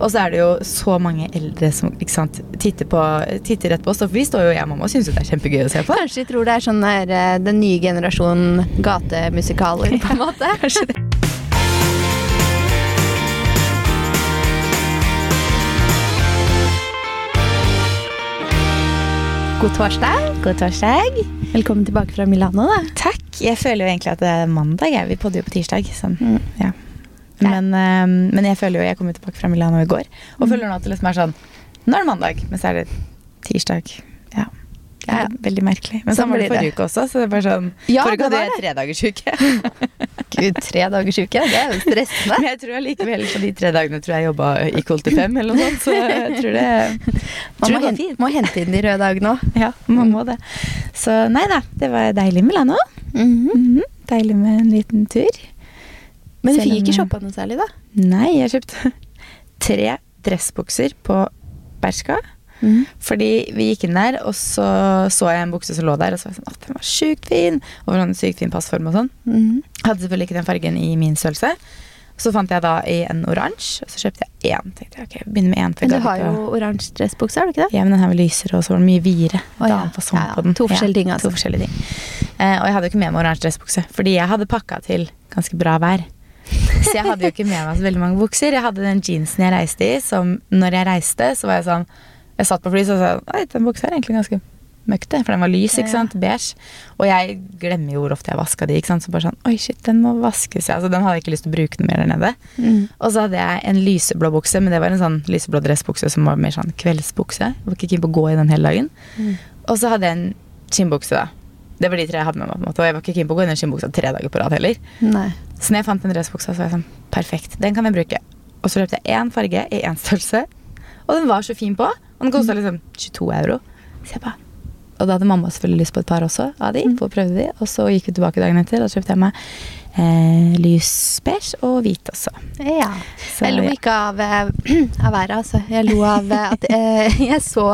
Og så er det jo så mange eldre som ikke sant, titter, på, titter rett på oss. For vi står jo hjemme og syns jo det er kjempegøy å se på. Kanskje de tror det er sånn der, eh, den nye generasjonen gatemusikaler, på en måte. Kanskje det. God torsdag. God torsdag. Velkommen tilbake fra Milano, da. Takk. Jeg føler jo egentlig at det er mandag. Jeg. Vi podder jo på tirsdag. Sånn. Mm. Ja. Men, eh, men jeg føler jo Jeg kom jo tilbake fra Milano i går og føler nå at det liksom er sånn Nå er det mandag, men så er det tirsdag. Ja. Det er Ja. veldig merkelig. Men Sånn sånn var det forrige uke også. Så det er bare sånn Ja, Forrige uke hadde jeg tredagersuke. Gud, tre dagers uke. Det er jo stressende. Men jeg tror allikevel på de tre dagene tror jeg jobba i til fem, eller noe sånt. Så jeg tror det, Man tror må det hente, må hente inn de røde dagene òg. Ja, man må det. Så nei da, det var deilig med Milano. Mhm. Mhm, Deilig med en liten tur. Men du fikk ikke jeg- shoppa noe særlig, da? Nei, jeg kjøpte tre dressbukser på Berska. Mm. Fordi vi gikk inn der, og så så jeg en bukse som lå der, og så var jeg sånn at den var sjukt fin! Og sånn sykt fin passform og sånn. Mm. Hadde selvfølgelig ikke den fargen i min størrelse. Så fant jeg da i en oransje, og så kjøpte jeg én. Tenkte jeg, ok, begynner med én. Men du har jo oransje dressbukse, har du ikke det? Ja, men den her var lysere, og så var den mye videre. Oh, ja. Ja, ja. To forskjellige ting, altså. To forskjellige ting. Eh, og jeg hadde jo ikke med meg oransje dressbukse, fordi jeg hadde pakka til ganske bra vær. Så jeg hadde jo ikke med meg så veldig mange bukser. Jeg hadde den jeansen jeg reiste i, som når jeg reiste, så var jeg sånn Jeg satt på fly, så sa jeg Oi, den buksa er egentlig ganske møkkete, for den var lys, ikke sant? Beige. Og jeg glemmer jo hvor ofte jeg vaska de, ikke sant. Så bare sånn Oi, shit, den må vaskes. Ja. Altså, den hadde jeg ikke lyst til å bruke noe mer der nede. Mm. Og så hadde jeg en lyseblå bukse, men det var en sånn lyseblå dressbukse som var mer sånn kveldsbukse. Jeg var ikke keen på å gå i den hele dagen. Mm. Og så hadde jeg en skinnbukse, da. Det var de tre jeg hadde med meg. på en måte Og jeg var ikke keen på å gå i den skinnbuksa tre dager på rad heller. Nei. Så når jeg fant den dressbuksa, så var jeg sånn Perfekt, den kan jeg bruke. Og så løpte jeg én farge i én størrelse. Og den var så fin på. Og den kosta liksom 22 euro. Så jeg bare Og da hadde mamma selvfølgelig lyst på et par også av de. For å prøve de Og så gikk vi tilbake dagen etter, og så kjøpte jeg meg eh, lys beige og hvit også. Ja. Så, jeg lo ja. ikke av, eh, av været, altså. Jeg lo av eh, at eh, jeg så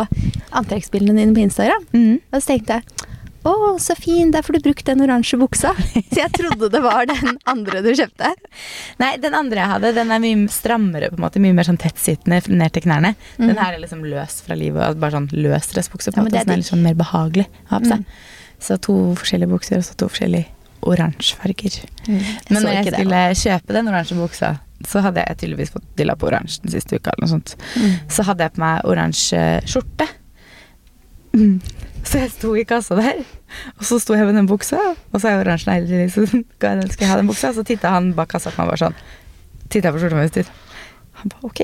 antrekksbildene dine på Instagram. Mm. Og så tenkte jeg å, så fin, derfor du brukte den oransje buksa. Så jeg trodde det var den andre du kjøpte. Nei, den andre jeg hadde, den er mye strammere, på en måte. Mye mer sånn tettsittende ned til knærne. Den Mhm. her er liksom løs fra livet. Bare sånn løs dressbukse. Ja, den er litt sånn mer behagelig å ha på seg. Mm. Så to forskjellige bukser og så to forskjellige oransje farger. Men når jeg skulle det, kjøpe den oransje buksa, så hadde jeg tydeligvis fått dilla på oransje den siste uka. eller noe sånt. Mm. Så hadde jeg på meg oransje skjorte. Mm. Så jeg sto i kassa der, og så sto jeg med den buksa, og så er jeg oransje negler, så ga jeg den, skal jeg ha den buksa, så titta han bak kassa på meg bare sånn. Titta på skjorta mi og Han ba ok.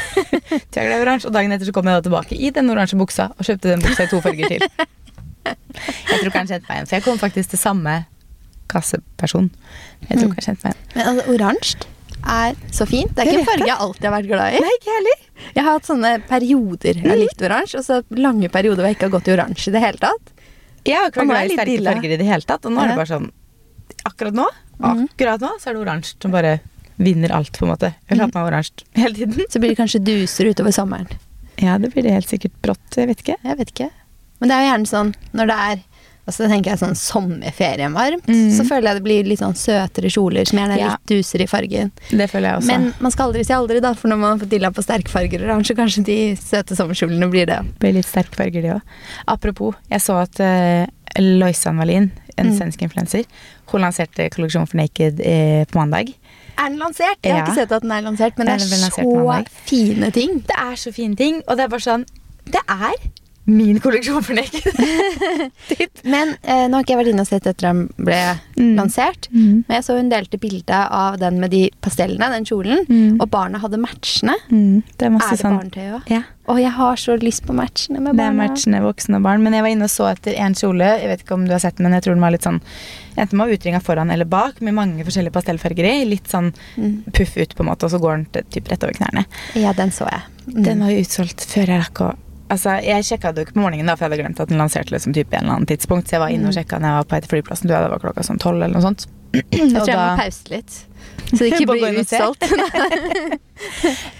Så jeg ble oransje, og dagen etter så kom jeg da tilbake i den oransje buksa og kjøpte den buksa i to farger til. Jeg tror ikke han kjente meg igjen, for jeg kom faktisk til samme kasseperson. Jeg tror ikke han kjente meg igjen. Men altså, oransje er så fint. Det er ikke en farge jeg alltid har vært glad i. Nei, ikke heller. Jeg har hatt sånne perioder jeg har likt oransje, og så lange perioder hvor jeg ikke har gått i oransje i det hele tatt. Jeg har ikke vært glad i sterke ille. farger i det hele tatt, og nå er det bare sånn Akkurat nå, Mhm. akkurat nå, så er det oransje som bare vinner alt, på en måte. Jeg vil ha på meg oransje hele tiden. Så blir det kanskje duser utover sommeren. Ja, det blir det helt sikkert brått. Jeg vet ikke. Jeg vet ikke. Men det er jo gjerne sånn når det er Altså tenker jeg sånn sommerferien varmt, Mm. så føler jeg det blir litt sånn søtere kjoler som gjerne er Ja. litt duser i fargen. Det føler jeg også. Men man skal aldri si aldri, da, for når man får dilla på sterkfarger oransje, kanskje de søte sommerkjolene blir det. Blir litt sterkfarger, de òg. Apropos, jeg så at uh, Loisan Wallin, en Mm. svensk influenser, hun lanserte kolleksjonen for Naked eh, på mandag. Er den lansert? Jeg har Ja. ikke sett at den er lansert, men Den det er er så mandag. fine ting. Det er så fine ting, og det er bare sånn Det er min kolleksjon for Naked. Men eh, nå har ikke jeg vært inne og sett etter den ble Mm. lansert. Mm. Men jeg så hun delte bilde av den med de pastellene, den kjolen, Mm. og barna hadde matchende. Mm. Det er masse Er det sånn barnetøy òg? Ja. Og jeg har så lyst på matchende med barna. Det er matchene voksne og barn. Men jeg var inne og så etter en kjole. Jeg vet ikke om du har sett den, men jeg tror den var litt sånn Enten var utringa foran eller bak, med mange forskjellige pastellfarger i. Litt sånn Mm. puff ut, på en måte, og så går den typ rett over knærne. Ja, den så jeg. Mm. Den var jo utsolgt før jeg rakk å Altså, Jeg sjekka det jo ikke på morgenen, da, for jeg hadde glemt at den lanserte liksom typ en eller annen tidspunkt. Så jeg var inne og Mm. sjekka når jeg var på vei til flyplassen. Du, ja, det var klokka sånn tolv eller noe sånt. Jeg tror jeg må pause litt. Så det ikke blir utsolgt.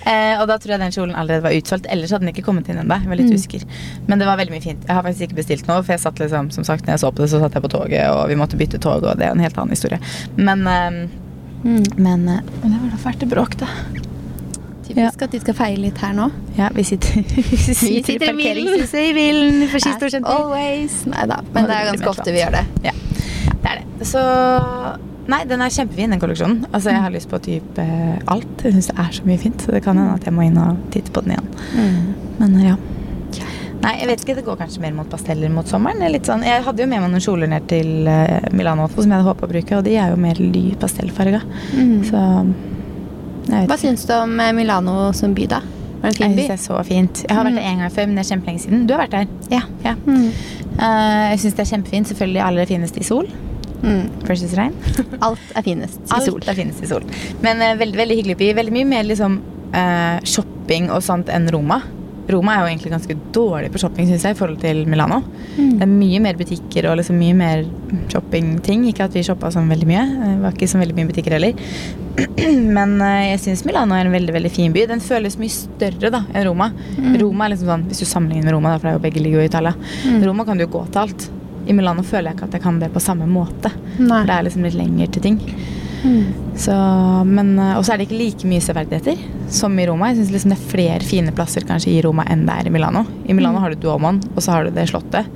Eh, og da tror jeg den kjolen allerede var utsolgt. Ellers hadde den ikke kommet inn ennå. Jeg var litt Mm. usikker. Men det var veldig mye fint. Jeg har faktisk ikke bestilt noe, for jeg satt liksom, som sagt, når jeg så på det, så satt jeg på toget, og vi måtte bytte tog, og det er en helt annen historie. Men, eh, Mm. men, eh, men det var da fælt bråk, da. Fy ja. at de skal feie litt her nå. Ja, vi sitter, vi sitter, sitter i bilen! i bilen for sist As always. Nei da, men det er ganske ofte vi gjør det. Ja, det er det. Så Nei, den er kjempefin, den kolleksjonen. Altså, Jeg har lyst på typ eh, alt. Jeg syns det er så mye fint. Så det kan hende at jeg må inn og titte på den igjen. Men eh, ja. Nei, jeg vet ikke. Det går kanskje mer mot pasteller mot sommeren. Litt sånn, jeg hadde jo med meg noen kjoler ned til eh, Milano som jeg hadde håpa å bruke, og de er jo mer ly pastellfarga. Mm. Så Hva syns du om eh, Milano som by, da? Var det en Jeg fin syns by? det er så fint. Jeg har vært Mm. der en gang før, men det er kjempelenge siden. Du har vært der? Ja. ja. Mm. Uh, jeg syns det er kjempefint. Selvfølgelig aller finest i sol Mm. versus regn. Alt er finest i Alt sol. er finest i sol. Men uh, veldig veldig hyggelig by. Veldig mye mer liksom, uh, shopping og sånt enn Roma. Roma er jo egentlig ganske dårlig på shopping synes jeg, i forhold til Milano. Mm. Det er mye mer butikker og liksom mye mer shoppingting. Ikke at vi shoppa sånn veldig mye. Det var ikke så veldig mye butikker heller. Men eh, jeg syns Milano er en veldig veldig fin by. Den føles mye større da enn Roma. Mm. Roma er liksom sånn, Hvis du sammenligner med Roma, da, for det er jo begge ligger i Italia. Mm. Roma kan du jo gå til alt. I Milano føler jeg ikke at jeg kan det på samme måte. Nei. For det er liksom litt lenger til ting. Mm. Så, men, eh, og så er det ikke like mye severdigheter som i Roma. Jeg synes liksom det er flere fine plasser kanskje i Roma enn det er i Milano. I Milano Mm. har du Duomoen, og så har du det slottet.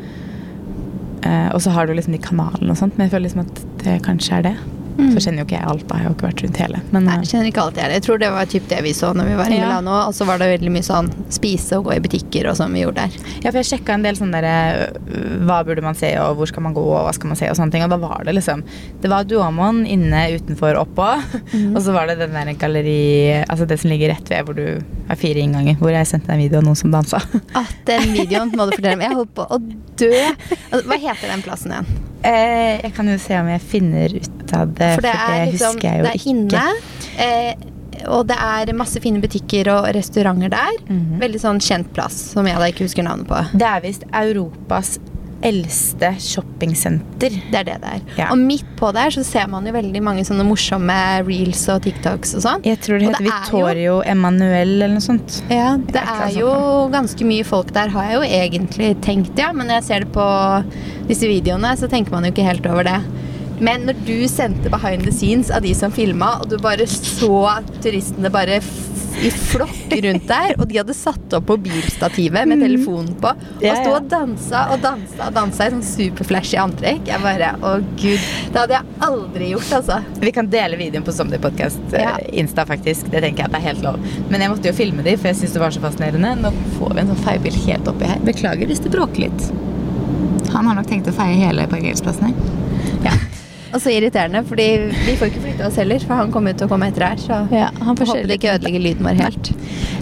Eh, og så har du liksom de kanalene og sånt, men jeg føler liksom at det kanskje er det. Mm. Så kjenner jo ikke jeg alt, da. Jeg har jo ikke vært rundt hele. Men Nei, eh, jeg kjenner ikke alt det. Jeg tror det var typ det vi så når vi var i Ja. Milano. Og så var det veldig mye sånn spise og gå i butikker og sånn vi gjorde der. Ja, for jeg sjekka en del sånn derre øh, Hva burde man se, og hvor skal man gå, og hva skal man se, og sånne ting. Og da var det liksom Det var Duomoen inne, utenfor, oppå. Mm. Og så var det den der galleri Altså det som ligger rett ved hvor du har fire innganger. Hvor jeg sendte en video av noen som dansa. Ah, den videoen må du fortelle om. Jeg holdt på å dø. Altså, Hva heter den plassen igjen? Eh, jeg kan jo se om jeg finner ut av det, For det er liksom husker jeg jo Det er ikke. inne. Eh, og det er masse fine butikker og restauranter der. Mhm. Veldig sånn kjent plass som jeg da ikke husker navnet på. Det er visst Europas eldste shoppingsenter. Det er det det er. Ja. Og midt på der så ser man jo veldig mange sånne morsomme reels og TikToks og sånn. Jeg tror det heter det Vittorio jo- Emanuel eller noe sånt. Ja, det er, er jo ganske mye folk der, har jeg jo egentlig tenkt, ja. Men når jeg ser det på disse videoene, så tenker man jo ikke helt over det. Men når du sendte behind the scenes av de som filma, og du bare så turistene bare i flokk rundt der, og de hadde satt opp mobilstativet med telefonen på, og Mm. Sto og dansa og dansa og dansa i sånn superflashy antrekk. Jeg bare Å, gud. Det hadde jeg aldri gjort, altså. Vi kan dele videoen på Somday Podcast Ja. eh, Insta, faktisk. Det tenker jeg at det er helt lov. Men jeg måtte jo filme de, for jeg syns det var så fascinerende. Nå får vi en sånn feiebil helt oppi her. Beklager hvis det bråker litt. Han har nok tenkt å feie hele parkeringsplassen her. Ja. Og så irriterende, fordi vi får ikke flytte oss heller, for han kommer jo til å komme etter her. Så Ja, han får håper det ikke ødelegger lyden vår helt.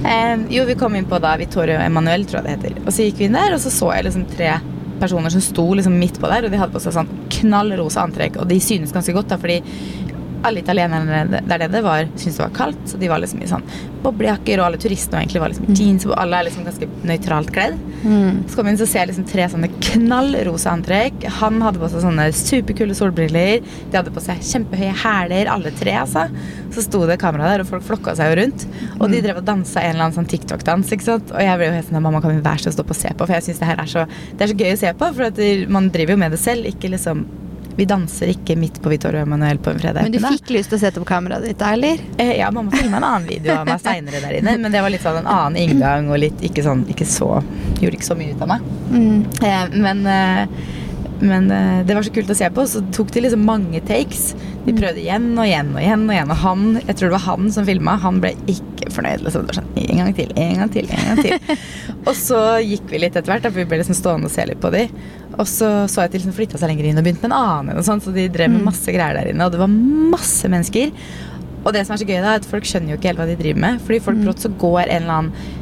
Eh, jo, vi kom inn på da Vittorio Emanuel, tror jeg det heter. Og så gikk vi inn der, og så så jeg liksom tre personer som sto liksom midt på der, og de hadde på seg sånn knallrosa antrekk, og de synes ganske godt, da, fordi alle italienerne der nede var, syntes det var kaldt, så de var liksom i sånn boblejakker, og alle turistene egentlig var liksom i jeans, og alle er liksom ganske nøytralt kledd. Mm. Så kom vi inn, og ser liksom tre sånne knallrosa antrekk. Han hadde på seg sånne superkule solbriller. De hadde på seg kjempehøye hæler, alle tre, altså. Så sto det kamera der, og folk flokka seg jo rundt. Og de drev og dansa en eller annen sånn TikTok-dans. ikke sant? Og jeg ble jo helt sånn Mamma, kan vi være så stoppe og se på? For jeg syns det her er så, det er så gøy å se på. For at man driver jo med det selv. Ikke liksom Vi danser ikke midt på Vittorio Emanuel på en fredag Men du fikk lyst til å sette opp kameraet ditt da, eller? Eh, Ja, mamma filma en annen video av meg seinere der inne, men det var litt sånn en annen inngang og litt ikke sånn Ikke så Gjorde ikke så mye ut av meg. Mm. Eh, men eh, men eh, det var så kult å se på, så tok de liksom mange takes. De prøvde igjen og igjen og igjen. Og igjen Og han, jeg tror det var han som filma, han ble ikke fornøyd. Liksom. Sånn, en gang til, en gang til, en gang til. og så gikk vi litt etter hvert, for vi ble liksom stående og se litt på de. Og så så jeg at de liksom flytta seg lenger inn og begynte med en annen. Og sånt, så de drev med masse greier der inne, og det var masse mennesker. Og det som er så gøy da, er at folk skjønner jo ikke helt hva de driver med. Fordi folk brått så går en eller annen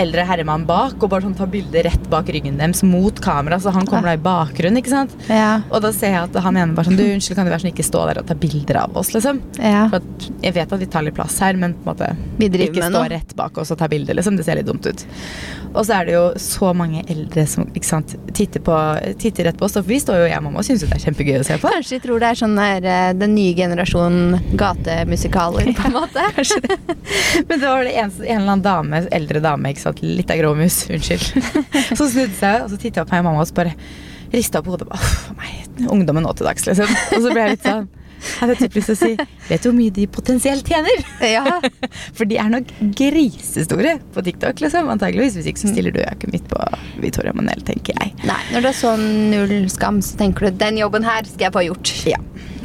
eldre herremann bak og bare sånn tar bilde rett bak ryggen deres mot kamera, så han kommer da i bakgrunnen, ikke sant. Ja. Og da ser jeg at han ene bare sånn Du, unnskyld, kan du være sånn ikke stå der og ta bilder av oss, liksom? ja. For at jeg vet at vi tar litt plass her, men på en måte ikke stå rett bak oss og ta bilder, liksom. Det ser litt dumt ut. Og så er det jo så mange eldre som ikke sant, titter, på, titter rett på oss. Og vi står jo hjemme og syns jo det er kjempegøy å se på. Kanskje de tror det er sånn der, eh, den nye generasjonen gatemusikaler, på en måte. Kanskje det. Men det var det eneste, en eller annen dame, eldre dame, ikke sant, litt av gråmus, unnskyld, så snudde seg, og så tittet jeg på meg og mamma og så bare rista på hodet. Uff, meg, ungdommen nå til dags, liksom. Og så ble jeg litt sånn jeg hadde typisk typ lyst til å si Vet du hvor mye de potensielt tjener? Ja. For de er nok grisestore på TikTok, liksom. Antageligvis. Hvis ikke så stiller du ikke midt på Victoria Manel, tenker jeg. Nei, når du har sånn null skam, så tenker du den jobben her skal jeg få gjort. Ja.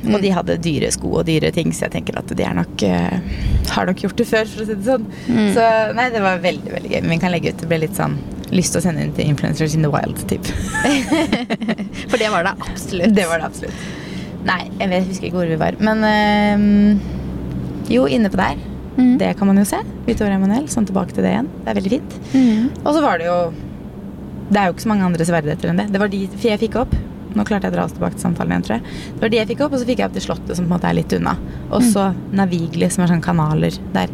Og de hadde dyre sko og dyre ting, så jeg tenker at de nok, uh, har nok gjort det før, for å si det sånn. Så nei, det var veldig veldig gøy. Men vi kan legge ut det ble litt sånn lyst til å sende inn til Influencers in the Wild, typ. For det var det absolutt. Det var det absolutt. Nei, jeg vet, husker ikke hvor vi var. Men uh, jo, inne på der. Mm. Det kan man jo se. Utover Emanuel. Sånn tilbake til det igjen. Det er veldig fint. Mhm. Og så var det jo Det er jo ikke så mange andre sverdigheter enn det. Det var de jeg fikk opp. Nå klarte jeg å dra oss tilbake til samtalen igjen, tror jeg. Det var de jeg fikk opp, og så fikk jeg opp til Slottet, som på en måte er litt unna. Og så Navigli, som er sånne kanaler der.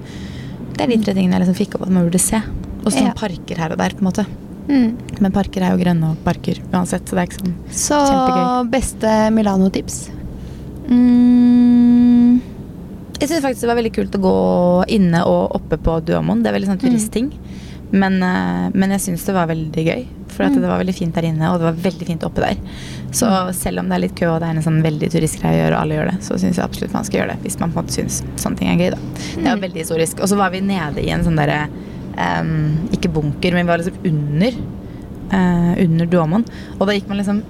Det er de tre tingene jeg liksom fikk opp at man burde se. Og så Ja. parker her og der, på en måte. Mm. Men parker er jo grønne og parker uansett, så det er ikke sånn Så Kjempegøy. beste Milano-tips? Mm. Jeg syns faktisk det var veldig kult å gå inne og oppe på Duomoen. Det er veldig sånn turistting. Men, eh, men jeg syns det var veldig gøy. For at Mm. det var veldig fint der inne, og det var veldig fint oppe der. Så selv om det er litt kø og det er en sånn veldig turistgreie å gjøre, og alle gjør det, så syns jeg absolutt man skal gjøre det. Hvis man på en måte syns sånne ting er gøy, da. Det var veldig historisk. Og så var vi nede i en sånn derre um, Ikke bunker, men vi var liksom under. Uh, under Duomoen. Og da gikk man liksom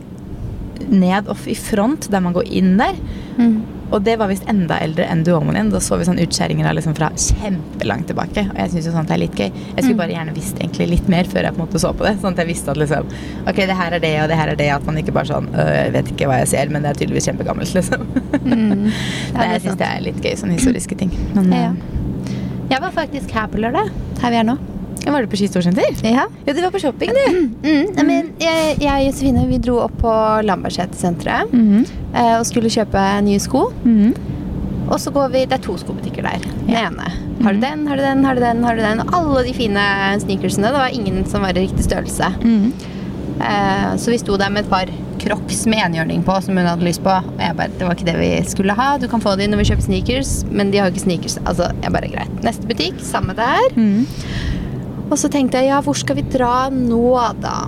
ned off i front, der man går inn der. Mm. Og det var visst enda eldre enn Duomoen din. Da så vi sånn utskjæringer liksom fra kjempelangt tilbake. Og jeg syns jo sånt er litt gøy. Jeg skulle Mm. bare gjerne visst egentlig litt mer før jeg på en måte så på det. Sånn at jeg visste at liksom Ok, det her er det, og det her er det. At man ikke bare sånn «Øh, Jeg vet ikke hva jeg ser, men det er tydeligvis kjempegammelt, liksom. Mm. Ja, det er jeg syns det er litt gøy, sånne historiske ting. Men Ja. ja. Jeg var faktisk her på lørdag. Her vi er nå. Var du på skistorsenter? Ja. Ja, du var på shopping, du. Mm, Mm. men jeg, jeg og Josefine vi dro opp på Lambertseter-senteret Mhm. eh, og skulle kjøpe nye sko. Mhm. Og så går vi, Det er to skobutikker der. Den Ja. ene. Har du den, har du den, har du den? har du den? Og alle de fine sneakersene. Det var ingen som var i riktig størrelse. Eh, så vi sto der med et par crocs med enhjørning på som hun hadde lyst på. Og jeg bare, det var ikke det vi skulle ha. Du kan få de når vi kjøper sneakers, men de har ikke sneakers. Altså, jeg bare, greit. Neste butikk, samme der. Mhm. Og så tenkte jeg, ja, hvor skal vi dra nå, da?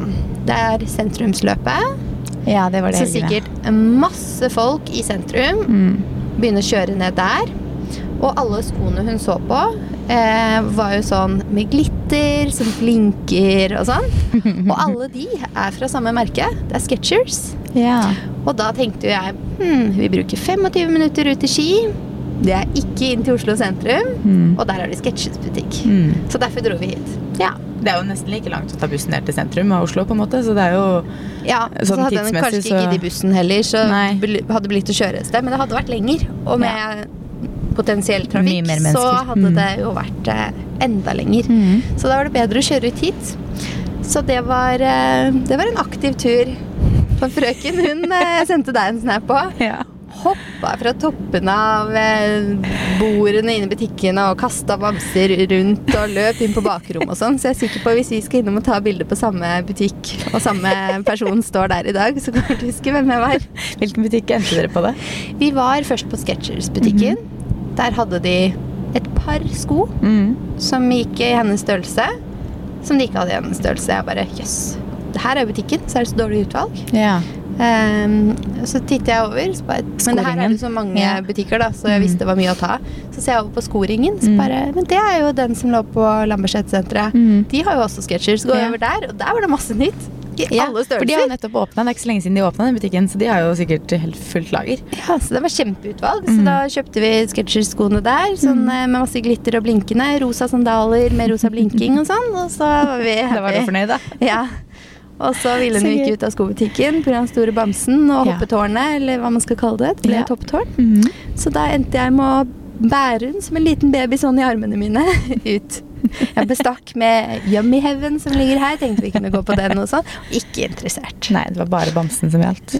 Det er sentrumsløpet. Ja, det var det Så sikkert masse folk i sentrum. Mm. Begynner å kjøre ned der. Og alle skoene hun så på, eh, var jo sånn med glitter som blinker og sånn. Og alle de er fra samme merke. Det er Skechers. Ja. Og da tenkte jo jeg hm, vi bruker 25 minutter ut til Ski. Det er ikke inn til Oslo sentrum. mm. Og der er det Skechers-butikk. Mhm. Så derfor dro vi hit. Ja. Det er jo nesten like langt å ta bussen ned til sentrum av Oslo, på en måte. Så det er jo Ja, så Sånn hadde den kanskje ikke så- gitt i bussen heller, så Nei. hadde det blitt å kjøre et sted. Men det hadde vært lenger, og med potensiell trafikk så hadde Mm. det jo vært eh, enda lenger. Mhm. Så da var det bedre å kjøre ut hit. Så det var, eh, det var en aktiv tur. For frøken hun eh, sendte deg en snap på. Ja. Hoppa fra toppene av eh, bordene inne i butikkene og kasta bamser rundt og løp inn på bakrommet og sånn. Så jeg er sikker på at hvis vi skal innom og ta bilde på samme butikk, og samme person står der i dag, så kommer du huske hvem jeg var. Hvilken butikk endte dere på, det? Vi var først på Sketchers-butikken. Der hadde de et par sko Mhm. som gikk i hennes størrelse, som de ikke hadde i hennes størrelse. Jeg bare jøss. Yes. her er butikken, så er det så dårlig utvalg. Ja. Ehm, så titter jeg over, så bare, men det her er det så mange Ja. butikker, da, så jeg visste det var mye å ta. Så ser jeg over på skoringen, så Mm. bare Men det er jo den som lå på Lambertseter-senteret. Mm. De har jo også sketsjer. Så går jeg over der, og der var det masse nytt. I Ja, alle for de har nettopp åpna. Det er ikke så lenge siden de åpna den butikken, så de har jo sikkert helt fullt lager. Ja, så det var kjempeutvalg. Så Mm. da kjøpte vi Skechers-skoene der, sånn Mm. eh, med masse glitter og blinkende. Rosa sandaler med rosa blinking og sånn. Og så var vi happy. Da var du fornøyd, da? Ja. Og så ville hun ikke ut av skobutikken pga. den store bamsen og hoppetårnet, eller hva man skal kalle det. Det ble et hoppetårn. Mhm. Så da endte jeg med å bære hun som en liten baby sånn i armene mine ut. Jeg bestakk med Yummy Heaven som ligger her. Tenkte vi kunne gå på den og sånn. Ikke interessert. Nei, det var bare bamsen som gjaldt.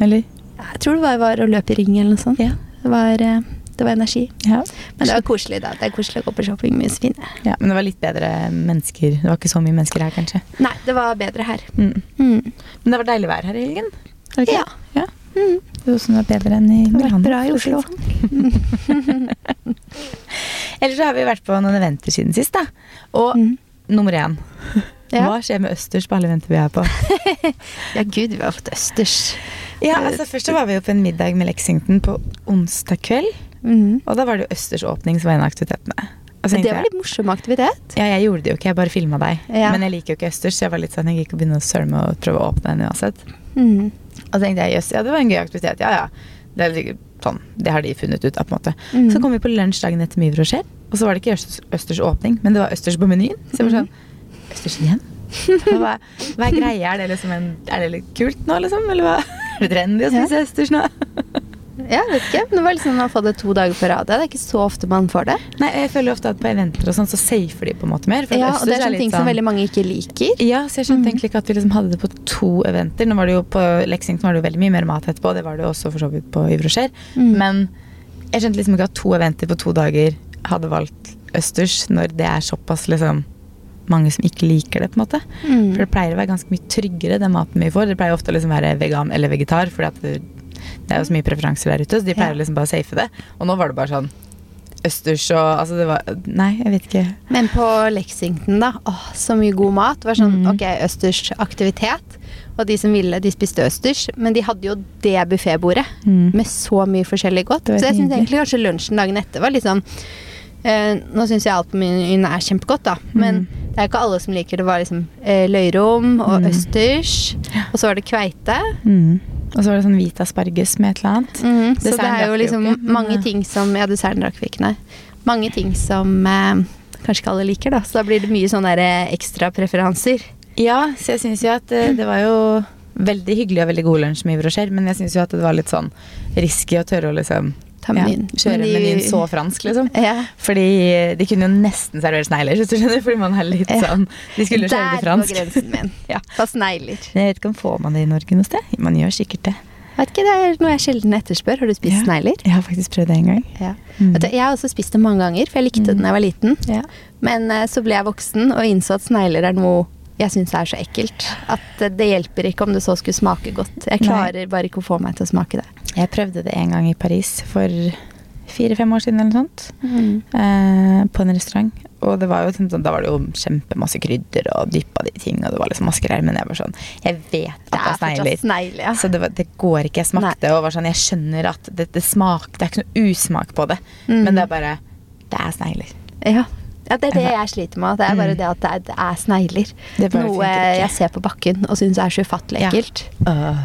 Eller? Jeg tror det var, var å løpe i ring eller noe sånt. Ja. Det, var, eh, det var energi. Ja. Men det var koselig, da. Det er koselig å gå på shopping med Josefine. ja. Men det var litt bedre mennesker. Det var ikke så mye mennesker her, kanskje. Nei, det var bedre her. Mm. Mm. Men det var deilig vær her i helgen. Ja. ja. Mm. Det var det var bedre enn i Milano. bra i Oslo. sånn. Ellers så har vi vært på noen eventer siden sist, da. Og Mm. nummer én. Ja. Hva skjer med østers på alle eventer vi er på? Ja, gud, vi har fått østers. Ja, altså Først så var vi jo på en middag med Lexington på onsdag kveld. Mhm. Og da var det jo Østers åpning som var en av aktivitetene. Det var litt morsom aktivitet. ja, jeg gjorde det jo ikke, jeg bare filma deg. Ja. Men jeg liker jo ikke Østers, så jeg var litt sånn, jeg gikk og begynne å sølme og prøve å åpne den uansett. Mm. Og så tenkte jeg jøss, ja det var en gøy aktivitet. Ja ja. Det er sånn, det har de funnet ut av, på en måte. Mhm. Så kom vi på lunsj dagen etter Mye Brosjer, og så var det ikke Østers, Østers åpning, men det var Østers på menyen. Så jeg var sånn Østers igjen? Hva, hva er greia? Er det liksom en, er det litt kult nå, liksom? Eller hva? Er det trendy å spise Østers nå? Ja, vet ikke. Men det var liksom å få det to dager på rad. Det er ikke så ofte man får det. Nei, jeg føler ofte at på eventer og sånn, så safer de på en måte mer. Ja, og det er sånne ting ting som sånn- veldig mange ikke liker. Ja, så jeg skjønte egentlig ikke at vi liksom hadde det på to eventer. Nå var det jo På Lexington var det jo veldig mye mer mat etterpå, det var det jo også for så vidt på Yvrosjer. Mm. Men jeg skjønte liksom ikke at to eventer på to dager hadde valgt østers, når det er såpass liksom mange som ikke liker det, på en måte. Mm. For det pleier å være ganske mye tryggere, den maten vi får. Det pleier ofte å liksom være vegan eller vegetar, fordi at det, er jo så mye preferanser der ute, så de pleier liksom bare å safe det. Og nå var det bare sånn østers og Altså, det var Nei, jeg vet ikke. Men på Lexington, da. Åh, så mye god mat. Det var sånn, Mm. ok, østers aktivitet. Og de som ville, de spiste østers. Men de hadde jo det buffetbordet Mm. med så mye forskjellig godt. Så jeg syns egentlig kanskje lunsjen dagen etter var litt sånn eh, Nå syns jeg alt på menyen er kjempegodt, da. Men det er ikke alle som liker det. Det var liksom eh, løyrom og Mm. østers. Og så var det kveite. Mm. Og så var det sånn hvit asparges med et eller annet. Mhm, så det er jo liksom mange eh, ting som Ja, desserten drakk vi ikke, nei. Mange ting som eh, kanskje ikke alle liker, da. Så da blir det mye sånne eh, ekstra preferanser. Ja, så jeg syns jo at det, det var jo veldig hyggelig og veldig god lunsj med Yves Rocher, men jeg syns jo at det var litt sånn risky å tørre å liksom Ta ja, kjøre de- menyen så fransk, liksom. Ja. Fordi de kunne jo nesten servere snegler, hvis du skjønner. Fordi man er litt sånn De skulle jo kjøre det Der går fransk. grensen min. Ja. På snegler. Jeg vet ikke om får man det i Norge noe sted? Man gjør sikkert det. Vet ikke, Det er noe jeg sjelden etterspør. Har du spist Ja. snegler? Jeg har faktisk prøvd det en gang. Ja. Mm. Vet du, jeg har også spist det mange ganger, for jeg likte det da jeg var liten. Ja. Men eh, så ble jeg voksen og innså at snegler er noe jeg syns er så ekkelt. At eh, det hjelper ikke om det så skulle smake godt. Jeg Nei. klarer bare ikke å få meg til å smake det. Jeg prøvde det en gang i Paris for fire-fem år siden eller noe sånt. Mm. eh, på en restaurant. Og det var jo, sånn- da var det jo kjempemasse krydder og dyppa de ting, og det var liksom masse greier. Men jeg var sånn Jeg vet at Det er er snegler. snegler, ja. Så det, var, det går ikke. Jeg smakte og var sånn Jeg skjønner at det, det smak Det er ikke noe usmak på det. Mm. Men det er bare Det er snegler. Ja. ja, det er det jeg sliter med. Det er bare Mm. det at det er, det er snegler. Det Noe jeg ser på bakken og syns er så ufattelig Ja. ekkelt. Øh.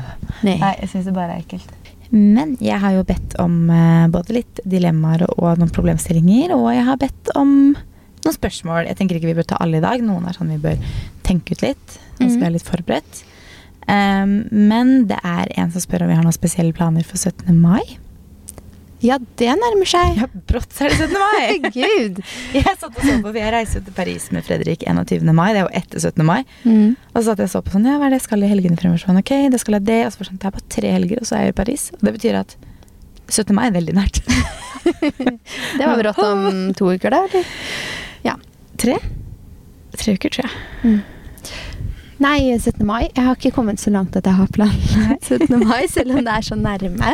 Nei. Nei, jeg syns det bare er ekkelt. Men jeg har jo bedt om eh, både litt dilemmaer og noen problemstillinger, og jeg har bedt om noen spørsmål. Jeg tenker ikke vi bør ta alle i dag. Noen er sånn vi bør tenke ut litt. Og så Mhm. vi er litt forberedt. Um, men det er en som spør om vi har noen spesielle planer for 17. mai. Ja, det nærmer seg. Ja, brått er det 17. mai! Gud. jeg satt og så på, for jeg reiser til Paris med Fredrik 21. mai. Det er jo etter 17. mai. Mm. Og så satt jeg og så på sånn, ja, hva er det jeg skal i helgene fremover? Sånn, ok, det skal jeg det. Og så var sånn, det er bare tre helger, og så er jeg i Paris. Og det betyr at 17. mai er veldig nært. Det var brått om to uker, da? eller? Ja. Tre? Tre uker, tror jeg. Nei, 17. mai. Jeg har ikke kommet så langt at jeg har planlagt 17. mai, selv om det er så nærme.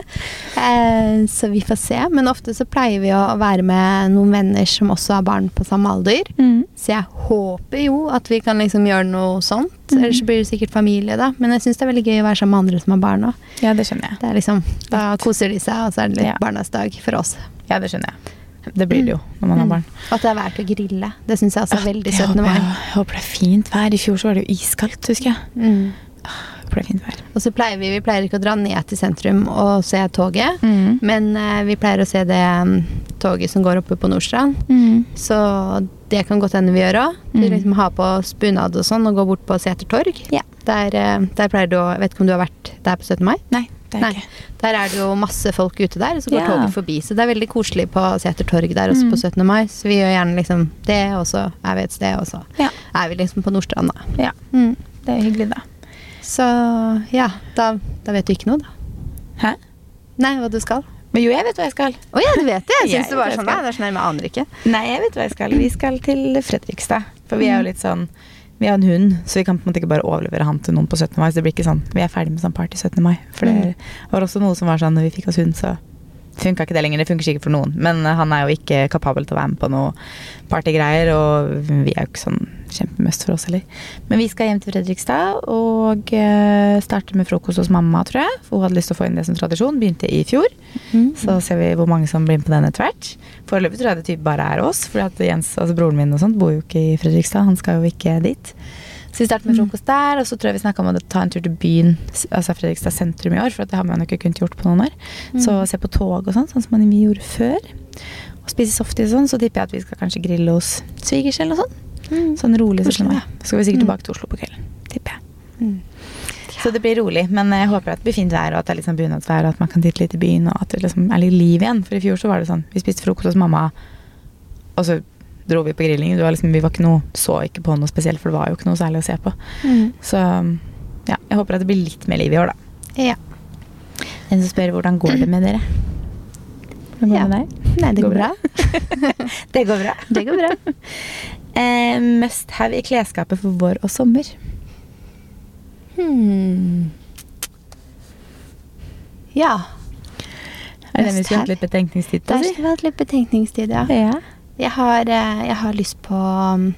Eh, så vi får se. Men ofte så pleier vi å være med noen venner som også har barn på samme alder. Så jeg håper jo at vi kan liksom gjøre noe sånt. Mm. Ellers blir det sikkert familie, da. Men jeg syns det er veldig gøy å være sammen med andre som har barn òg. Ja, det skjønner jeg. Det er liksom, da koser de seg, og så er det litt Ja. barnas dag for oss. Ja, det skjønner jeg. Det blir det jo når man har barn. At det er verdt å grille. Det syns jeg også er veldig Jeg 17. mai. jeg, jeg håper det er fint vær. I fjor så var det jo iskaldt, husker jeg. Mm. Håper det er fint vær. Og så pleier vi, vi pleier ikke å dra ned til sentrum og se toget. Mm. Men uh, vi pleier å se det um, toget som går oppe på Nordstrand. Mm. Så det kan godt hende vi gjør òg. Mm. Liksom ha på bunad og sånn og gå bort på Seter torg. Yeah. Der, uh, der pleier du å Vet ikke om du har vært der på 17. mai? Nei, det Nei. ikke. Der er det jo masse folk ute der, og så går Ja. toget forbi. Så det er veldig koselig på Seter torg der også Mm. på 17. mai. Så vi gjør gjerne liksom det, og så er vi et sted, og så Ja. er vi liksom på Nordstrand, da. ja, Mm. det er hyggelig, da. Så ja, da, da vet du ikke noe, da. Hæ? Nei, hva du skal. Men jo, jeg vet hva jeg skal. Å ja, du vet det? Jeg Jeg syns det var sånn, nei, det er sånn, nei, men jeg aner ikke. Nei, jeg vet hva jeg skal. Vi skal til Fredrikstad. For vi er jo litt sånn Vi har en hund, så vi kan på en måte ikke bare overlevere han til noen på 17. mai. Så det blir ikke sånn Vi er ferdig med sånn party 17. mai. For det var også noe som var sånn når vi fikk oss hund, så funka ikke det lenger. Det funker sikkert for noen, men eh, han er jo ikke kapabel til å være med på noe partygreier, og vi er jo ikke sånn kjempemust for oss heller. Men vi skal hjem til Fredrikstad og eh, starte med frokost hos mamma, tror jeg. For hun hadde lyst til å få inn det som tradisjon. Begynte i fjor. Mm. Så ser vi hvor mange som blir med på den etter hvert. Foreløpig tror jeg det typ bare er oss, for at Jens, altså broren min og sånt, bor jo ikke i Fredrikstad. Han skal jo ikke dit. Så vi starter med frokost der, og så tror jeg vi snakka om å ta en tur til byen, altså Fredrikstad sentrum i år, for at det har man jo ikke kunnet gjort på noen år. Så se på tog og sånn, sånn som man vi gjorde før. Og spise softis og sånn, så tipper jeg at vi skal kanskje grille hos svigers eller noe sånt. Mm. Sånn rolig 17. mai. Så skal vi sikkert Mm. tilbake til Oslo på kvelden, tipper jeg. Mm. Så det blir rolig, men jeg håper at det blir fint vær, og at det er sånn bunadsvær, og at man kan titte litt i byen, og at det liksom er litt liv igjen. For i fjor så var det sånn, vi spiste frokost hos mamma, og så dro vi på grilling. Var liksom, vi var ikke noe, så ikke på noe spesielt, for det var jo ikke noe særlig å se på. Mm. Så ja, jeg håper at det blir litt mer liv i år, da. Ja. En som spør hvordan går det med dere? Hvordan går det Ja. med deg? Nei, det Går går bra. Det går bra. Det går bra. Eh, must have i klesskapet for vår og sommer. Hmm. Ja. Er det vi skulle hatt litt betenkningstid på? Der vært vi litt betenkningstid, ja. Ja. Jeg har, eh, jeg har lyst på um,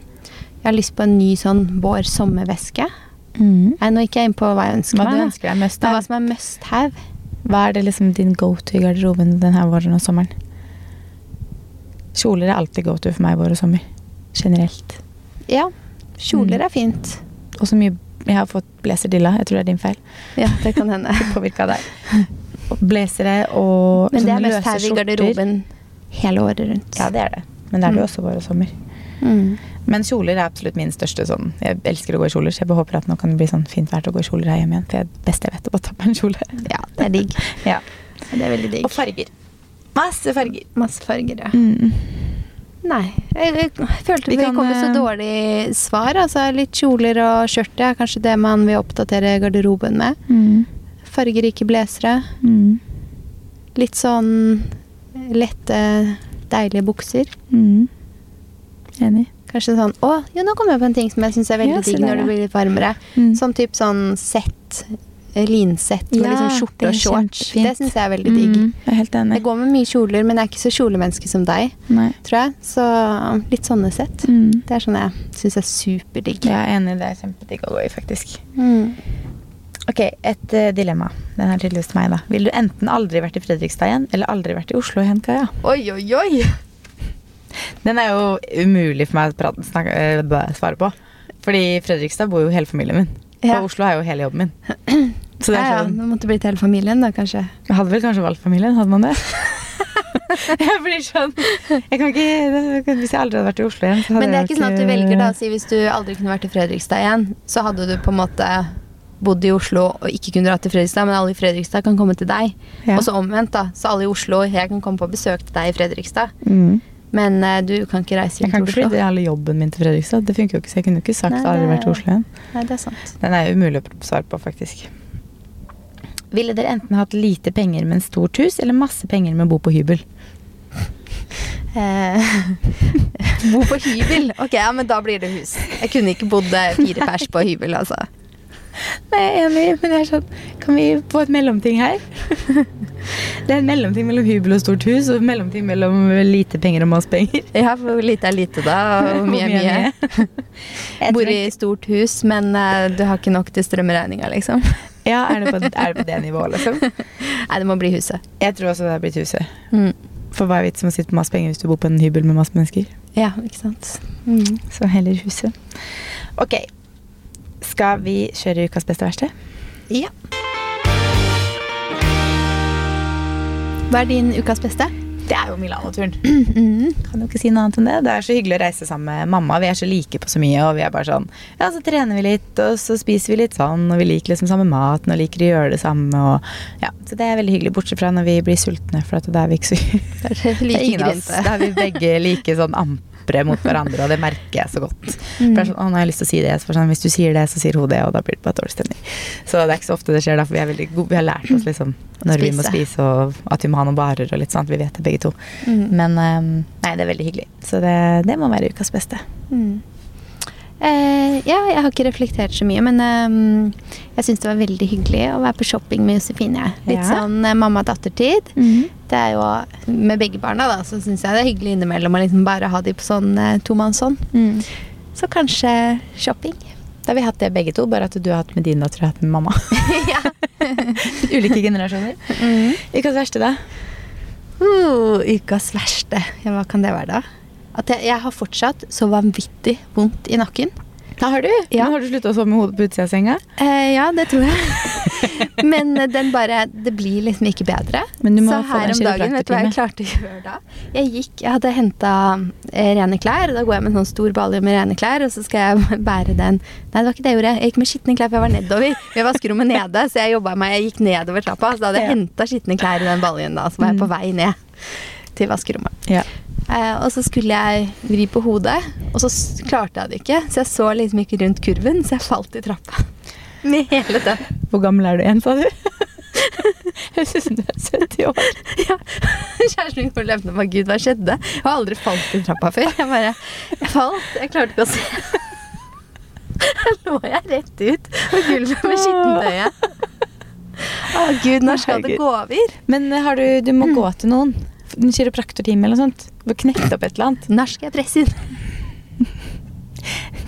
Jeg har lyst på en ny sånn vår-sommerveske. Mm. Er nå ikke jeg inne på hva jeg ønsker Hva meg. ønsker deg hva som er must have. Hva er det liksom din go to i garderoben denne våren og sommeren? Kjoler er alltid go to for meg vår og sommer. Generelt. Ja, kjoler Mm. er fint. Og så mye Jeg har fått blazerdilla. Jeg tror det er din feil. Ja, det kan hende. Påvirka deg. Blazere og Men det er mest her i garderoben hele året rundt. Ja, det er det. Men det er det Mm. også vår og sommer. Mm. Men kjoler er absolutt min største sånn Jeg elsker å gå i kjoler, så jeg håper at nå kan det bli sånn fint vær til å gå i kjoler her hjemme igjen. For det er det beste jeg vet, å bare ta på en kjole. Ja, det er digg. Ja. Det er veldig digg. Og farger. Masse farger. Masse farger, ja. Mm. Nei, jeg, jeg følte Vi vi, kan, kom med så eh, dårlig svar. Altså litt kjoler og skjørt er kanskje det man vil oppdatere garderoben med. Mm. Fargerike blazere. Mm. Litt sånn lette, deilige bukser. Mm. Enig. Kanskje sånn Å, jo, nå kom jeg på en ting som jeg syns er veldig Ja, digg når det blir litt varmere. Mm. Sånn type sånn sett. Eh, Linsett med Ja, liksom skjorte og shorts. kjempefint. Det syns jeg er veldig digg. Mm. Jeg er helt enig. Jeg går med mye kjoler, men jeg er ikke så kjolemenneske som deg, Nei. tror jeg. Så litt sånne sett. Mm. Det er sånn jeg syns er superdigg. Jeg er enig, det er kjempedigg å gå i, faktisk. Mm. Ok, et uh, dilemma. Den er tydeligvis til meg, da. Vil du enten aldri vært i Fredrikstad igjen, eller aldri vært i Oslo igjen, Kaja? Oi, oi, oi! Den er jo umulig for meg å prate, snakke, eh, svare på. Fordi i Fredrikstad bor jo hele familien min. Ja. Og Oslo er jo hele jobben min. Så det Ja, ja, sånn det måtte blitt hele familien, da, kanskje. Jeg hadde vel kanskje valgt familien, hadde man det? jeg blir sånn jeg kan ikke, det- Hvis jeg aldri hadde vært i Oslo igjen, Men det er ikke sånn at du velger, da. Si hvis du aldri kunne vært i Fredrikstad igjen, så hadde du på en måte bodd i Oslo og ikke kunne dra til Fredrikstad, men alle i Fredrikstad kan komme til deg. Ja. Og så omvendt, da. Så alle i Oslo, jeg kan komme på besøk til deg i Fredrikstad. Mm. Men uh, du kan ikke reise til Oslo Jeg kan ikke flytte hele jobben min til Fredrikstad. Det funker jo ikke, så jeg kunne ikke sagt Nei, aldri vært i Oslo igjen. Nei, det er sant. Den er umulig å svare på, faktisk. Ville dere enten hatt lite penger, med en stort hus, eller masse penger, med å bo på hybel? Eh, bo på hybel. Ok, ja, men da blir det hus. Jeg kunne ikke bodd fire pers på hybel, altså. Nei, jeg er enig, men jeg er sånn Kan vi få et mellomting her? Det er en mellomting mellom hybel og stort hus, og en mellomting mellom lite penger og masse penger. Ja, for hvor lite er lite, da? Og mye er mye? Jeg Bor i stort hus, men eh, du har ikke nok til strømregninga, liksom. Ja, er det, på, er det på det nivået, liksom? Nei, det må bli huset. Jeg tror også det har blitt huset. Mm. For hva er vitsen med å sitte med masse penger hvis du bor på en hybel med masse mennesker? Ja, ikke sant. Mm. Så heller huset. Ok. Skal vi kjøre ukas beste verste? Ja. Hva er din ukas beste? Det er jo Milano-turen. Mm. Kan jo ikke si noe annet enn det. Det er så hyggelig å reise sammen med mamma. Vi er så like på så mye, og vi er bare sånn Ja, så trener vi litt, og så spiser vi litt sånn, og vi liker liksom samme maten og liker å gjøre det samme, og ja. Så det er veldig hyggelig, bortsett fra når vi blir sultne, for at da er vi ikke så Det er Det er ingen av oss. Da er vi begge like sånn ampre mot hverandre, og det merker jeg så godt. For det er sånn, å, nå har jeg lyst til å si det, så for sånn, hvis du sier det, så sier hun det, og da blir det bare dårlig stemning. Så det er ikke så ofte det skjer, for vi er veldig gode. Vi har lært oss liksom når vi må Spise. spise, og at vi må ha noen barer og litt sånn, vi vet det begge to. Mm. Men um, nei, det er veldig hyggelig. Så det, det må være ukas beste. Mm. Eh, ja, jeg har ikke reflektert så mye, men uh, jeg syns det var veldig hyggelig å være på shopping med Josefine. Litt Ja. sånn uh, mamma-datter-tid. Det er jo, Med begge barna da, så syns jeg det er hyggelig innimellom å liksom bare ha de på sånn uh, tomannshånd. Mm. Så kanskje shopping. Da har vi hatt det begge to, bare at du har hatt med din datter og hatt med mamma. Ulike generasjoner. Mm. Ukas verste, da? Uh, ukas verste. Ja, hva kan det være, da? At jeg, jeg har fortsatt så vanvittig vondt i nakken. Da har du. Ja. Nå har du slutta å sove med hodet på utsida av senga. Eh, ja, det tror jeg. Men eh, den bare Det blir liksom ikke bedre. Men du må så her om dagen, vet du hva jeg klarte å gjøre da? Jeg gikk, jeg hadde henta eh, rene klær. Da går jeg med en sånn stor balje med rene klær, og så skal jeg bære den Nei, det var ikke det jeg gjorde. Jeg gikk med skitne klær, for jeg var nedover. Vi vaskerommet nede, så jeg jobba meg Jeg gikk nedover trappa, så da hadde jeg Ja. henta skitne klær i den baljen, da. Så var jeg på Mm. vei ned til vaskerommet. Ja. Eh, og så skulle jeg vri på hodet, og så klarte jeg det ikke. Så jeg så liksom ikke rundt kurven, så jeg falt i trappa. Med hele den. Hvor gammel er du igjen, sa du? Høres ut som du er 70 år. Ja. Kjæresten min løpende og gud, hva skjedde? Jeg har aldri falt i trappa før. Jeg bare Jeg falt. Jeg klarte ikke å se. Da lå jeg rett ut på gulvet med skittentøyet. Å gud, når skal det gå over? Men eh, har du, du må gå til noen. En kiropraktortime eller noe sånt. Du har knekt opp et eller annet. Når skal jeg presse inn?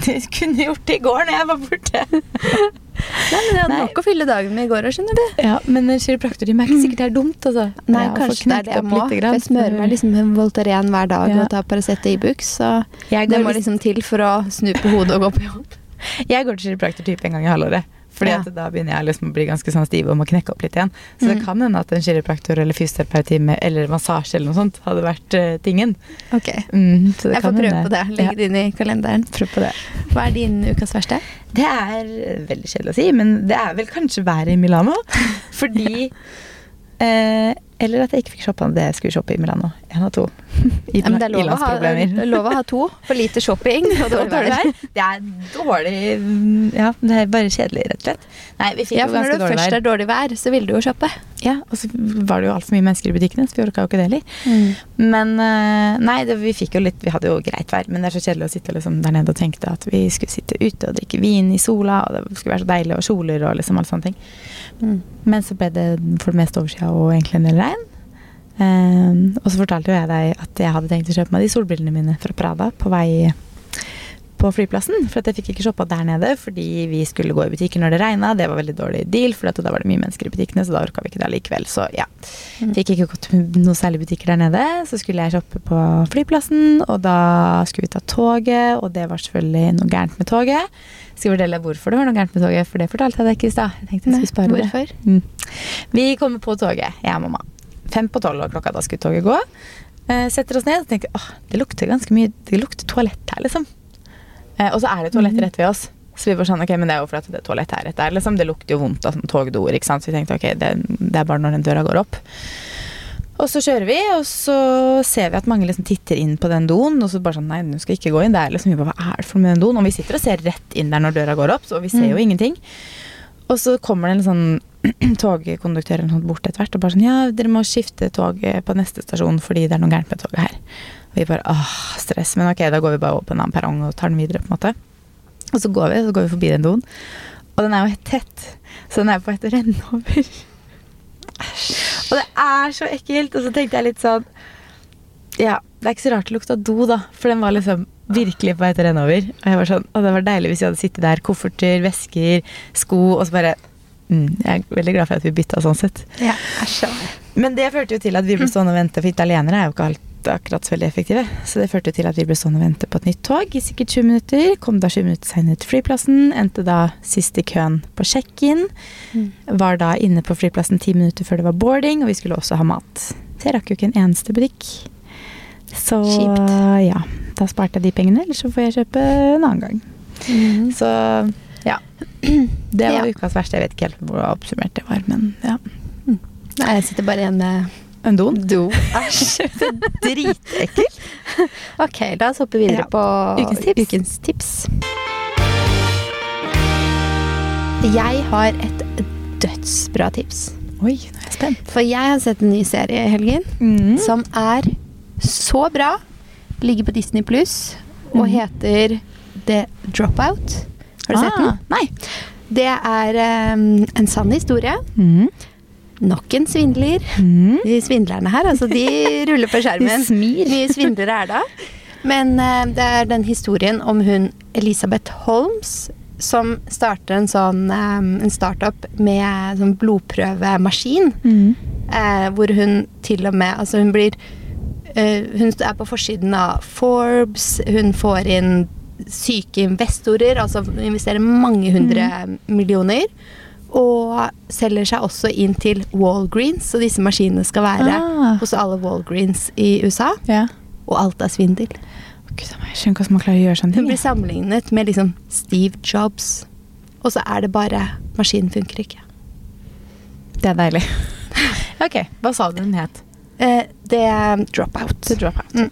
Du kunne gjort det i går når jeg var borte. Nei, men Jeg hadde Nei. nok å fylle dagen med i går òg, skjønner du. Ja, Men en kiropraktortime er ikke sikkert det er dumt. Altså. Nei, Ja, kanskje det er det jeg må. Jeg smører meg liksom med Voltaren hver dag Ja. og tar Paracet og Ibux. Så det må liksom til for å snu på hodet og gå på jobb. jeg går til kiropraktortype en gang i halvåret. Fordi Ja. da begynner jeg liksom å bli ganske sånn stiv og må knekke opp litt igjen. Så det Mm. kan hende at en kiropraktor eller fysioterapeutime eller massasje eller noe sånt hadde vært uh, tingen. Ok, Mm, så det Jeg kan får prøve på det. Legge det inn i kalenderen. Prøv på det. Hva er din ukas verste? Det er eh, veldig kjedelig å si, men det er vel kanskje været i Milano. Fordi eh, Eller at jeg ikke fikk shoppa det jeg skulle shoppe i Milano. En av to. I, Ja, det er lov å, ha, lov å ha to. For lite shopping og dårlig vær. Det er dårlig mm, Ja, det er bare kjedelig, rett og slett. Nei, vi fikk Ja, jo for når det først er dårlig vær, så vil du jo shoppe. Ja, og så var det jo altfor mye mennesker i butikkene, så vi orka jo ikke det heller. Men eh, nei, det, vi fikk jo litt Vi hadde jo greit vær, men det er så kjedelig å sitte liksom der nede og tenkte at vi skulle sitte ute og drikke vin i sola, og det skulle være så deilig, og kjoler og liksom alle sånne ting. Mm. Men så ble det for det meste overskya og egentlig en del regn. Ehm, og så fortalte jo jeg deg at jeg hadde tenkt å kjøpe meg de solbrillene mine fra Prada på vei på flyplassen. For at jeg fikk ikke shoppa der nede fordi vi skulle gå i butikker når det regna. Det var veldig dårlig deal, for at da var det mye mennesker i butikkene, så da orka vi ikke det likevel. Så ja. Mm. Fikk ikke gått noen særlige særlig butikker der nede. Så skulle jeg shoppe på flyplassen, og da skulle vi ta toget, og det var selvfølgelig noe gærent med toget. Skal jeg fortelle hvorfor det var noe gærent med toget, for det fortalte jeg deg ikke i stad. Jeg tenkte jeg skulle spare det. hvorfor? Mm. Vi kommer på toget, jeg og mamma. Fem på tolv, og klokka da skulle toget gå. Eh, setter oss ned og tenker åh, det lukter ganske mye Det lukter toalett her, liksom. Eh, og så er det toalett Mhm. rett ved oss. Så vi var sånn, ok, men det er jo for at det er toalett her rett der, liksom. Det lukter jo vondt av sånn togdoer, ikke sant. Så vi tenkte ok, det, det er bare når den døra går opp. Og så kjører vi, og så ser vi at mange liksom titter inn på den doen. Og så bare sånn, nei, du skal ikke gå inn der. Liksom, vi bare, hva er det for noe med den doen? Og vi sitter og ser rett inn der når døra går opp, så vi ser jo Mm. ingenting. Og så kommer det en sånn togkonduktør eller noe bort etter hvert og bare sånn Ja, dere må skifte toget på neste stasjon fordi det er noe gærent med toget her. Og vi bare åh, stress. Men ok, da går vi bare over på en annen perrong og tar den videre, på en måte. Og så går vi, så går vi forbi den doen. Og den er jo helt tett, så den er på et til renne over. Og det er så ekkelt. Og så tenkte jeg litt sånn Ja, det er ikke så rart det lukta do, da. For den var liksom virkelig på et til renne over. Og jeg var sånn, og det var deilig hvis vi hadde sittet der. Kofferter, vesker, sko, og så bare mm, Jeg er veldig glad for at vi bytta sånn sett. Ja, æsj. Men det førte jo til at vi ble stående og vente, for italienere er jo ikke alt akkurat så veldig effektive. Så det førte til at vi ble stående og vente på et nytt tog i sikkert 20 minutter. Kom da 20 minutter seinere til flyplassen. Endte da sist i køen på check-in. Mm. Var da inne på flyplassen 10 minutter før det var boarding, og vi skulle også ha mat. Så jeg rakk jo ikke en eneste butikk. Så Kjipt. ja, da sparte jeg de pengene, eller så får jeg kjøpe en annen gang. Mm. Så ja. Det var Ja. ukas verste. Jeg vet ikke helt hvor oppsummert det var, men ja. Nei, jeg sitter bare igjen med En don? do. Æsj. Dritekkelt. Ok, la oss hoppe videre Ja. på Ukens tips. ukens tips. Jeg har et dødsbra tips. Oi, nå er jeg spent. For jeg har sett en ny serie i helgen Mm. som er så bra. Ligger på Disney Pluss og mm. heter The Dropout. Har du sett den? Ah, Nei. Det er um, en sann historie. Mm. Nok en svindler. Mm. De svindlerne her, altså, de ruller på skjermen. De smir. Mye svindlere er da. Men uh, det er den historien om hun Elisabeth Holmes som starter en sånn um, en startup med sånn blodprøvemaskin. Mm. Uh, hvor hun til og med Altså, hun blir uh, Hun er på forsiden av Forbes. Hun får inn syke investorer, altså investerer mange hundre millioner. Og selger seg også inn til Walgreens, så disse maskinene skal være Ah. hos alle Walgreens i USA. Ja. Og alt er svindel. Gud, jeg skjønner ikke hvordan man klarer å gjøre sånne Hun blir sammenlignet med liksom Steve Jobs. Og så er det bare Maskinen funker ikke. Det er deilig. ok, hva sa du den het? Eh, det er Dropout. The Dropout. Mm.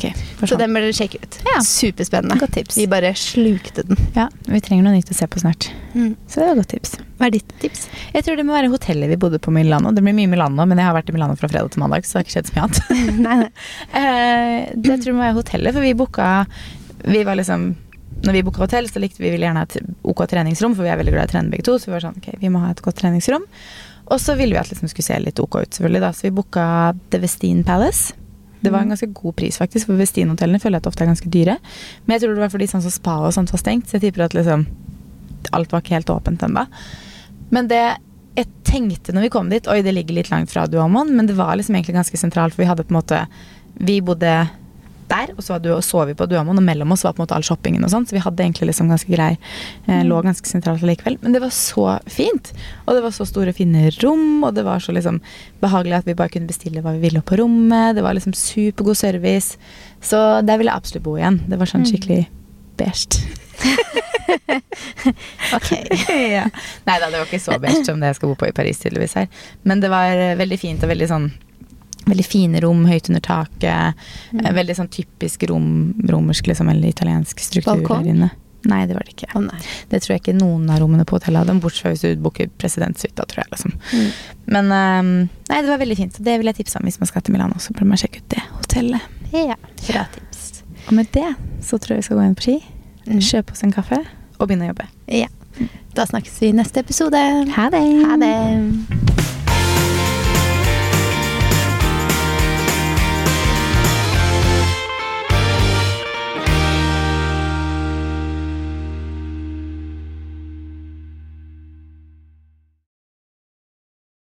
Så den bør dere sjekke ut. Ja. Superspennende. Godt tips. Vi bare slukte den. Ja, vi trenger noe nytt å se på snart. Mm. Så det er et godt tips. Hva er ditt tips? Jeg tror det må være hotellet vi bodde på i Milano. Det blir mye Milano, men jeg har vært i Milano fra fredag til mandag, så det har ikke skjedd så mye annet. nei, nei. Eh, det tror jeg må være hotellet, for vi booka Vi var liksom Når vi booka hotell, så likte vi ville gjerne ha et OK treningsrom, for vi er veldig glad i å trene begge to. Så vi var sånn, ok, vi må ha et godt treningsrom. Og så ville vi at liksom skulle se litt OK ut, selvfølgelig, da. Så vi booka The Westin Palace. Det var en ganske god pris, faktisk, for Westin-hotellene føler jeg at ofte er ganske dyre. Men jeg tror det var fordi sånn som spa og sånt var stengt, så jeg tipper at liksom alt var ikke helt åpent ennå. Men det jeg tenkte når vi kom dit Oi, det ligger litt langt fra Duamon, men det var liksom egentlig ganske sentralt, for vi hadde på en måte Vi bodde der, og så hadde- så vi på Duamoen, og mellom oss var på en måte all shoppingen og sånn, så vi hadde egentlig liksom ganske grei eh, Lå ganske sentralt likevel. Men det var så fint! Og det var så store, fine rom, og det var så liksom behagelig at vi bare kunne bestille hva vi ville på rommet. Det var liksom supergod service. Så der ville jeg absolutt bo igjen. Det var sånn skikkelig beige. Ok. ja. Nei da, det var ikke så beige som det jeg skal bo på i Paris, tydeligvis her. Men det var eh, veldig fint og veldig sånn Veldig fine rom, høyt under taket. Mm. Veldig sånn typisk rom, romersk liksom, eller italiensk struktur Balkon? der inne. Nei, det var det ikke. Oh. Det tror jeg ikke noen av rommene på hotellet hadde, bortsett fra hvis du booker presidentsuita, tror jeg. liksom. Mm. Men um, nei, det var veldig fint. Det vil jeg tipse om hvis man skal til Milano. Så bør man sjekke ut det hotellet. Ja, bra tips. Og med det så tror jeg vi skal gå inn på ski, Mm. kjøpe oss en kaffe og begynne å jobbe. Ja. Da snakkes vi i neste episode. Ha det! Ha det.